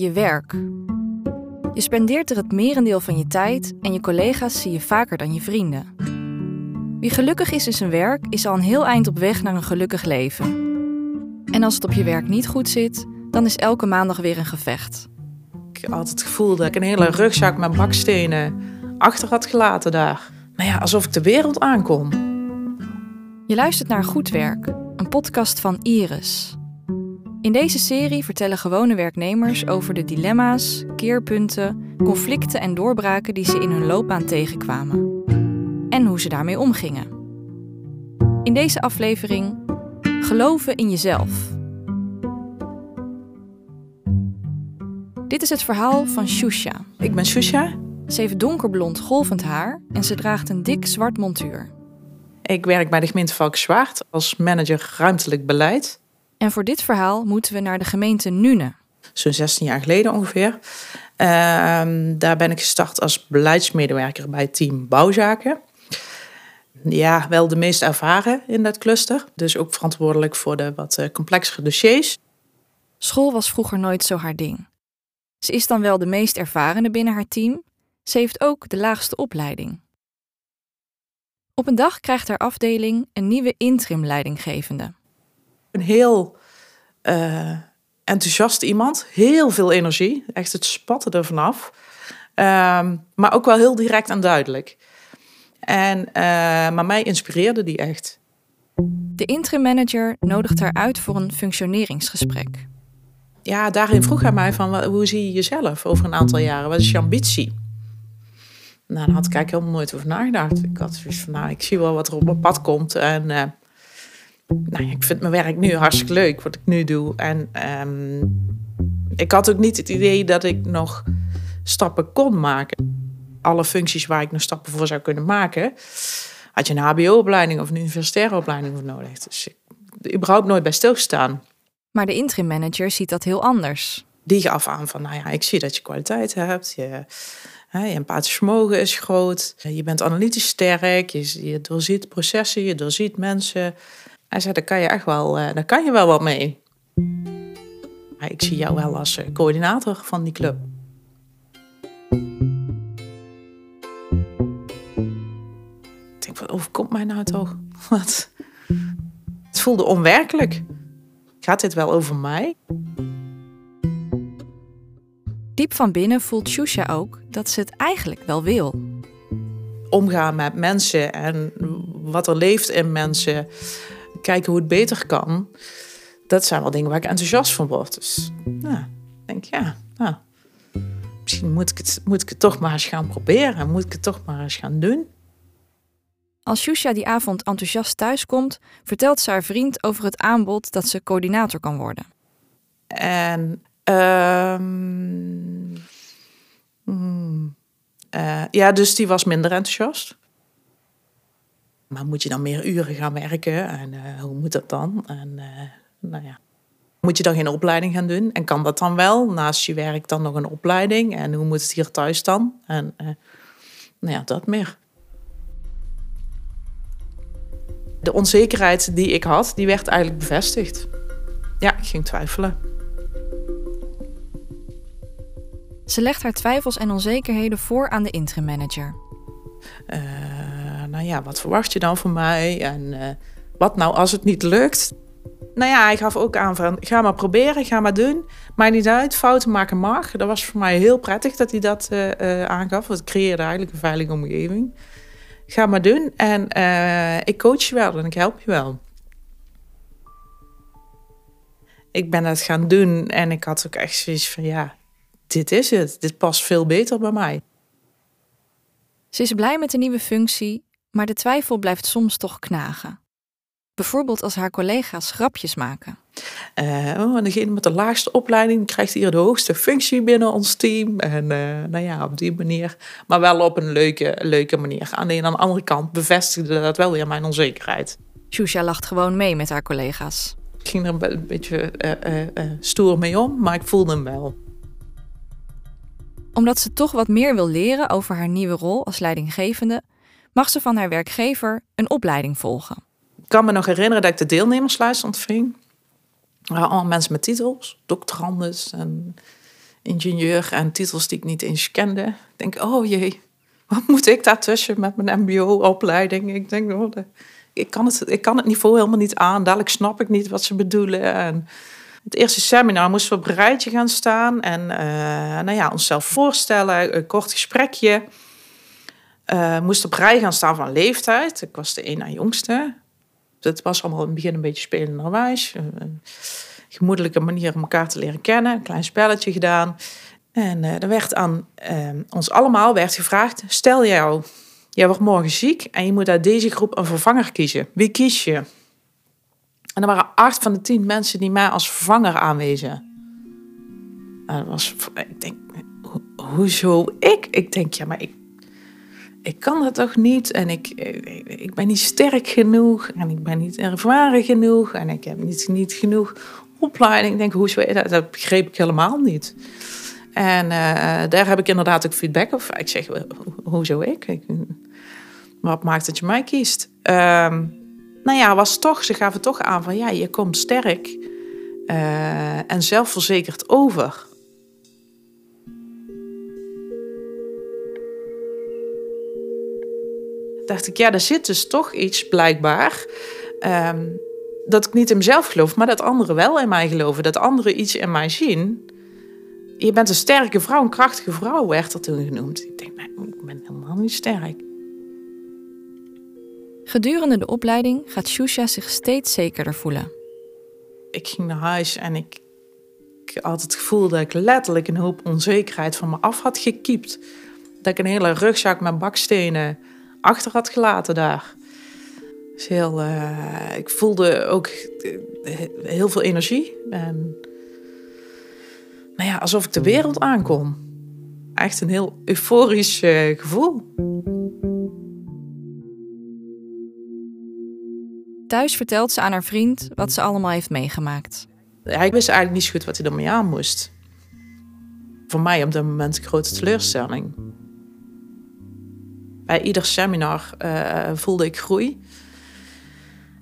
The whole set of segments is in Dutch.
je werk. Je spendeert er het merendeel van je tijd en je collega's zie je vaker dan je vrienden. Wie gelukkig is in zijn werk, is al een heel eind op weg naar een gelukkig leven. En als het op je werk niet goed zit, dan is elke maandag weer een gevecht. Ik had het gevoel dat ik een hele rugzak met bakstenen achter had gelaten daar. Nou ja, alsof ik de wereld aankom. Je luistert naar Goed Werk, een podcast van Iris. In deze serie vertellen gewone werknemers over de dilemma's, keerpunten, conflicten en doorbraken die ze in hun loopbaan tegenkwamen. En hoe ze daarmee omgingen. In deze aflevering Geloven in jezelf. Dit is het verhaal van Shusha. Ik ben Shusha. Ze heeft donkerblond golvend haar en ze draagt een dik zwart montuur. Ik werk bij de gemeente Valkenswaard als manager ruimtelijk beleid. En voor dit verhaal moeten we naar de gemeente Nune. Zo'n 16 jaar geleden ongeveer. Ehm, daar ben ik gestart als beleidsmedewerker bij team Bouwzaken. Ja, wel de meest ervaren in dat cluster. Dus ook verantwoordelijk voor de wat eh, complexere dossiers. School was vroeger nooit zo haar ding. Ze is dan wel de meest ervarene binnen haar team. Ze heeft ook de laagste opleiding. Op een dag krijgt haar afdeling een nieuwe interim leidinggevende. Een heel uh, enthousiast iemand, heel veel energie, echt het spatte er vanaf. Uh, maar ook wel heel direct en duidelijk. En, uh, maar mij inspireerde die echt. De interim manager nodigt haar uit voor een functioneringsgesprek. Ja, daarin vroeg hij mij van hoe zie je jezelf over een aantal jaren? Wat is je ambitie? Nou, daar had ik eigenlijk helemaal nooit over nagedacht. Ik had zoiets van, nou, ik zie wel wat er op mijn pad komt. En uh, nou, ik vind mijn werk nu hartstikke leuk, wat ik nu doe. En um, ik had ook niet het idee dat ik nog stappen kon maken. Alle functies waar ik nog stappen voor zou kunnen maken, had je een HBO-opleiding of een universitaire opleiding voor nodig. Dus ik überhaupt nooit bij stilgestaan. Maar de interim manager ziet dat heel anders. Die gaf aan van, nou ja, ik zie dat je kwaliteit hebt. Je, hè, je empathisch vermogen is groot. Je bent analytisch sterk. Je, je doorziet processen, je doorziet mensen. Hij zei, daar kan je echt wel, uh, daar kan je wel wat mee. Maar ik zie jou wel als uh, coördinator van die club. Ik denk, wat overkomt mij nou toch? Wat? Het voelde onwerkelijk. Gaat dit wel over mij? Diep van binnen voelt Shusha ook dat ze het eigenlijk wel wil. Omgaan met mensen en wat er leeft in mensen. Kijken hoe het beter kan. Dat zijn wel dingen waar ik enthousiast van word. Dus nou, ik denk ja, nou, misschien moet ik, het, moet ik het toch maar eens gaan proberen. Moet ik het toch maar eens gaan doen. Als Shusha die avond enthousiast thuiskomt, vertelt ze haar vriend over het aanbod dat ze coördinator kan worden. En um, mm, uh, ja, dus die was minder enthousiast. Maar moet je dan meer uren gaan werken en uh, hoe moet dat dan? En uh, nou ja, moet je dan geen opleiding gaan doen? En kan dat dan wel? Naast je werk dan nog een opleiding? En hoe moet het hier thuis dan? En nou ja, dat meer. De onzekerheid die ik had, die werd eigenlijk bevestigd. Ja, ik ging twijfelen. Ze legt haar twijfels en onzekerheden voor aan de interim manager. Uh, nou ja, wat verwacht je dan van mij? En uh, wat nou als het niet lukt? Nou ja, hij gaf ook aan van, ga maar proberen, ga maar doen. Maakt niet uit, fouten maken mag. Dat was voor mij heel prettig dat hij dat uh, aangaf. Want het creëerde eigenlijk een veilige omgeving. Ga maar doen en ik coach je wel en ik help je wel. Ik ben het gaan doen en ik had ook echt zoiets van, ja, dit is het. Dit past veel beter bij mij. Ze is blij met de nieuwe functie, maar de twijfel blijft soms toch knagen. Bijvoorbeeld als haar collega's grapjes maken. Uh, oh, degene met de laagste opleiding krijgt hier de hoogste functie binnen ons team. En uh, nou ja, op die manier. Maar wel op een leuke, leuke manier. Aan de, aan de andere kant bevestigde dat wel weer mijn onzekerheid. Shusha lacht gewoon mee met haar collega's. Ik ging er een beetje uh, stoer mee om, maar ik voelde hem wel omdat ze toch wat meer wil leren over haar nieuwe rol als leidinggevende, mag ze van haar werkgever een opleiding volgen. Ik kan me nog herinneren dat ik de deelnemerslijst ontving. Allemaal mensen met titels, doctorandes en ingenieur en titels die ik niet eens kende. Ik denk, oh jee, wat moet ik daartussen met mijn mbo-opleiding? Ik denk, oh, ik, kan het, ik kan het niveau helemaal niet aan. Dadelijk snap ik niet wat ze bedoelen. En het eerste seminar moesten we op een rijtje gaan staan. En uh, nou ja, onszelf voorstellen, een kort gesprekje. Uh, moest op rij gaan staan van leeftijd. Ik was de een na jongste. Het was allemaal in het begin een beetje spelenderwijs. Een gemoedelijke manier om elkaar te leren kennen. Een klein spelletje gedaan. En uh, er werd aan ons allemaal werd gevraagd... stel jou, jij wordt morgen ziek... en je moet uit deze groep een vervanger kiezen. Wie kies je? En er waren acht van de tien mensen die mij als vervanger aanwezen. En dat was, ik denk, hoezo ik? Ik denk, ja, maar ik, ik kan dat toch niet? En ik, ik ben niet sterk genoeg. En ik ben niet ervaren genoeg. En ik heb niet, niet genoeg opleiding. Ik denk, hoezo? Dat, begreep ik helemaal niet. En uh, daar heb ik inderdaad ook feedback op. Ik zeg, hoezo ik? ik wat maakt dat je mij kiest? Um, nou ja, was toch, ze gaven toch aan van ja, je komt sterk uh, en zelfverzekerd over. Dacht ik, ja, er zit dus toch iets blijkbaar. Um, dat ik niet in mezelf geloof, maar dat anderen wel in mij geloven. Dat anderen iets in mij zien. Je bent een sterke vrouw, een krachtige vrouw, werd er toen genoemd. Ik denk, nee, ik ben helemaal niet sterk. Gedurende de opleiding gaat Shusha zich steeds zekerder voelen. Ik ging naar huis en ik, ik had het gevoel dat ik letterlijk een hoop onzekerheid van me af had gekiept. Dat ik een hele rugzak met bakstenen achter had gelaten daar. Dus heel, uh, ik voelde ook heel veel energie. En, nou ja, alsof ik de wereld aankom. Echt een heel euforisch uh, gevoel. Thuis vertelt ze aan haar vriend wat ze allemaal heeft meegemaakt. Hij wist eigenlijk niet zo goed wat hij ermee aan moest. Voor mij op dat moment een grote teleurstelling. Bij ieder seminar uh, voelde ik groei.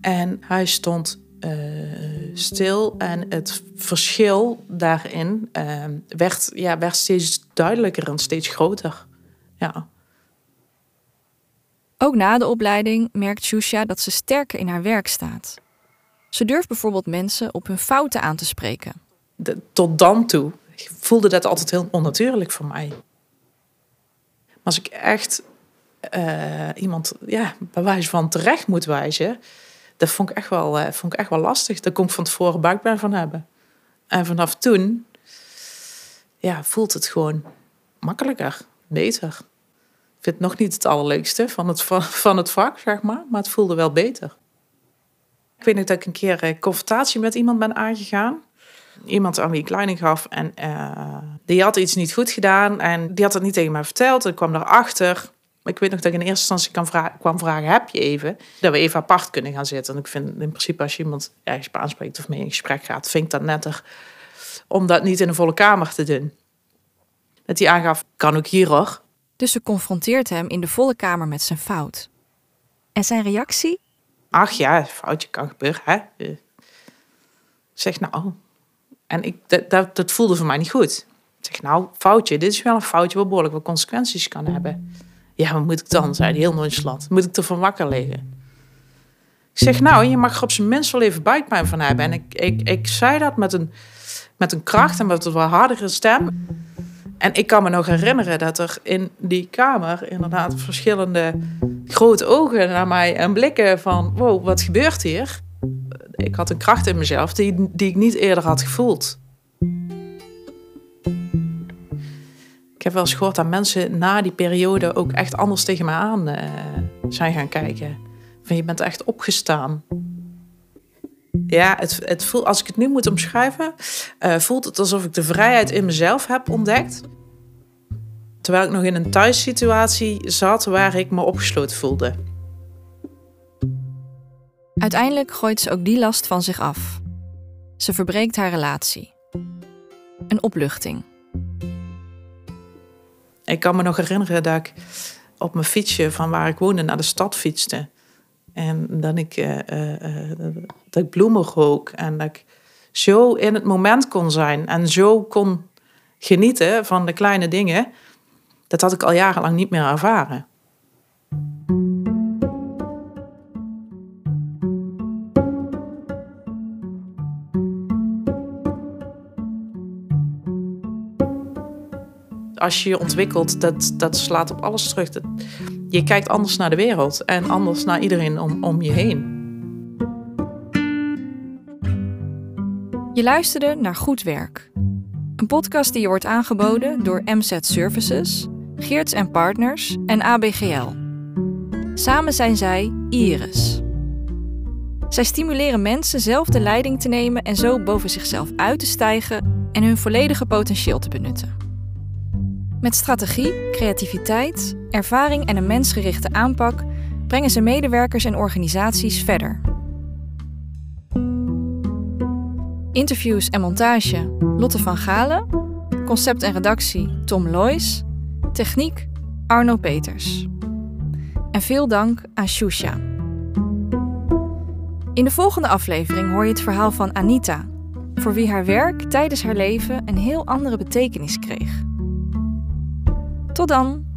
En hij stond uh, stil en het verschil daarin uh, werd, ja, werd steeds duidelijker en steeds groter. Ja. Ook na de opleiding merkt Shusha dat ze sterker in haar werk staat. Ze durft bijvoorbeeld mensen op hun fouten aan te spreken. tot dan toe voelde dat altijd heel onnatuurlijk voor mij. Maar als ik echt uh, iemand ja, bij wijze van terecht moet wijzen, dat vond ik echt wel, uh, vond ik echt wel lastig. Daar kon ik van tevoren buikpijn van hebben. En vanaf toen ja, voelt het gewoon makkelijker, beter vind het nog niet het allerleukste van het, van het vak, zeg maar. Maar het voelde wel beter. Ik weet nog dat ik een keer een confrontatie met iemand ben aangegaan. Iemand aan wie ik leiding gaf. En uh, die had iets niet goed gedaan. En die had het niet tegen mij verteld. Ik kwam erachter. Ik weet nog dat ik in eerste instantie kan kwam vragen: heb je even? Dat we even apart kunnen gaan zitten. En ik vind in principe als je iemand ergens aanspreekt of mee in gesprek gaat, vind ik dat netter om dat niet in een volle kamer te doen. Dat hij aangaf: kan ook hier hoor. Dus ze confronteert hem in de volle kamer met zijn fout. En zijn reactie? Ach ja, foutje kan gebeuren, hè? Eh, zeg nou. En ik, dat, dat, voelde voor mij niet goed. Ik zeg nou, foutje, dit is wel een foutje wat behoorlijk wat consequenties kan hebben. Ja, wat moet ik dan? zei hij heel nonchalant. Moet ik ervan wakker liggen? Ik zeg nou, je mag er op zijn minst wel even buikpijn van hebben. En ik, ik, ik zei dat met een, met een kracht en met een wat hardere stem. En ik kan me nog herinneren dat er in die kamer inderdaad verschillende grote ogen naar mij en blikken van: wow, wat gebeurt hier? Ik had een kracht in mezelf die, die ik niet eerder had gevoeld. Ik heb wel eens gehoord dat mensen na die periode ook echt anders tegen me aan uh, zijn gaan kijken. Van je bent echt opgestaan. Ja, het, het voelt, als ik het nu moet omschrijven, uh, voelt het alsof ik de vrijheid in mezelf heb ontdekt. Terwijl ik nog in een thuissituatie zat waar ik me opgesloten voelde. Uiteindelijk gooit ze ook die last van zich af. Ze verbreekt haar relatie. Een opluchting. Ik kan me nog herinneren dat ik op mijn fietsje van waar ik woonde naar de stad fietste. En dat ik, uh, dat ik bloemen rook en dat ik zo in het moment kon zijn en zo kon genieten van de kleine dingen, dat had ik al jarenlang niet meer ervaren. Als je je ontwikkelt, dat, dat slaat op alles terug. Je kijkt anders naar de wereld en anders naar iedereen om, om je heen. Je luisterde naar Goed Werk. Een podcast die je wordt aangeboden door MZ Services, Geerts en Partners en ABGL. Samen zijn zij Iris. Zij stimuleren mensen zelf de leiding te nemen en zo boven zichzelf uit te stijgen en hun volledige potentieel te benutten. Met strategie, creativiteit, ervaring en een mensgerichte aanpak brengen ze medewerkers en organisaties verder. Interviews en montage Lotte van Galen. Concept en redactie Tom Loijs. Techniek Arno Peters. En veel dank aan Shusha. In de volgende aflevering hoor je het verhaal van Anita, voor wie haar werk tijdens haar leven een heel andere betekenis kreeg. Tot dan!